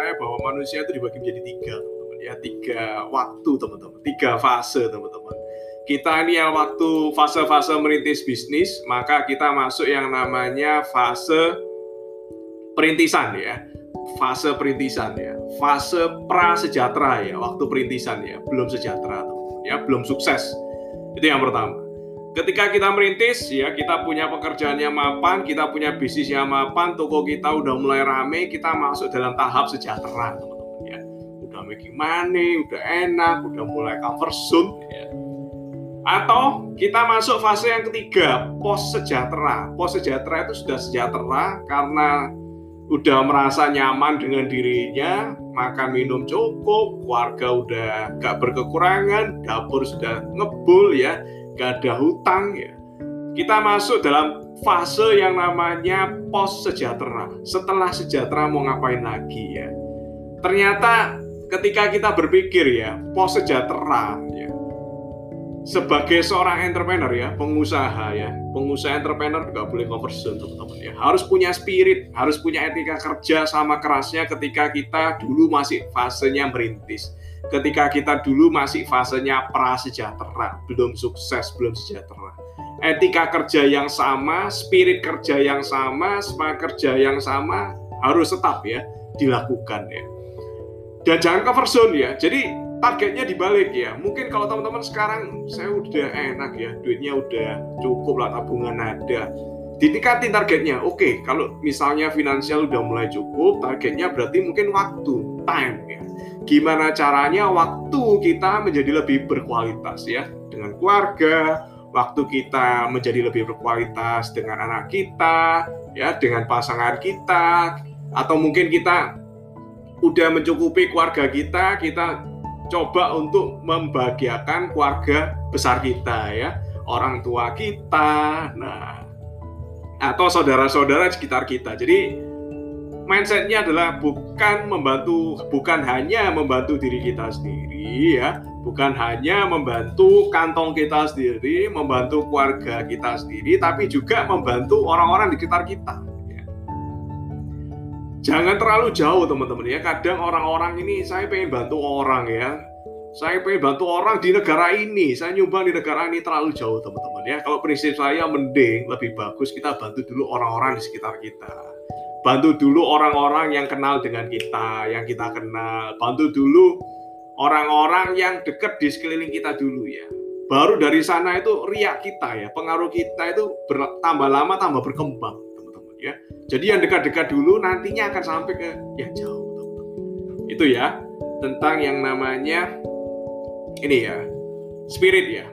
percaya bahwa manusia itu dibagi menjadi tiga, teman-teman. Ya, tiga waktu, teman-teman, tiga fase, teman-teman. Kita ini yang waktu fase-fase merintis bisnis, maka kita masuk yang namanya fase perintisan ya, fase perintisan ya, fase pra sejahtera ya, waktu perintisan ya, belum sejahtera, teman-teman ya, belum sukses. Itu yang pertama ketika kita merintis ya kita punya pekerjaan yang mapan kita punya bisnis yang mapan toko kita udah mulai rame kita masuk dalam tahap sejahtera teman-teman ya. Udah making money udah enak udah mulai comfort zone ya. Atau kita masuk fase yang ketiga pos sejahtera. Pos sejahtera itu sudah sejahtera karena udah merasa nyaman dengan dirinya makan minum cukup keluarga udah gak berkekurangan dapur sudah ngebul ya gak ada hutang ya. Kita masuk dalam fase yang namanya pos sejahtera. Setelah sejahtera mau ngapain lagi ya? Ternyata ketika kita berpikir ya, pos sejahtera ya. Sebagai seorang entrepreneur ya, pengusaha ya, pengusaha entrepreneur juga boleh conversion teman-teman ya. Harus punya spirit, harus punya etika kerja sama kerasnya ketika kita dulu masih fasenya merintis ketika kita dulu masih fasenya prasejahtera, belum sukses, belum sejahtera. Etika kerja yang sama, spirit kerja yang sama, semangat kerja yang sama harus tetap ya dilakukan ya. Dan jangan cover zone ya. Jadi targetnya dibalik ya. Mungkin kalau teman-teman sekarang saya udah enak ya, duitnya udah cukup lah, tabungan ada. Ditingkatin targetnya. Oke, kalau misalnya finansial udah mulai cukup, targetnya berarti mungkin waktu, time ya gimana caranya waktu kita menjadi lebih berkualitas ya dengan keluarga, waktu kita menjadi lebih berkualitas dengan anak kita, ya dengan pasangan kita, atau mungkin kita udah mencukupi keluarga kita, kita coba untuk membahagiakan keluarga besar kita ya, orang tua kita, nah atau saudara-saudara sekitar kita. Jadi mindsetnya adalah bukan membantu, bukan hanya membantu diri kita sendiri ya, bukan hanya membantu kantong kita sendiri, membantu keluarga kita sendiri, tapi juga membantu orang-orang di sekitar kita. Ya. Jangan terlalu jauh teman-teman ya. Kadang orang-orang ini saya pengen bantu orang ya, saya pengen bantu orang di negara ini, saya nyumbang di negara ini terlalu jauh teman-teman ya. Kalau prinsip saya mending lebih bagus kita bantu dulu orang-orang di sekitar kita bantu dulu orang-orang yang kenal dengan kita, yang kita kenal. Bantu dulu orang-orang yang dekat di sekeliling kita dulu ya. Baru dari sana itu riak kita ya, pengaruh kita itu bertambah lama tambah berkembang, teman-teman ya. Jadi yang dekat-dekat dulu nantinya akan sampai ke yang jauh, teman-teman. Itu ya tentang yang namanya ini ya spirit ya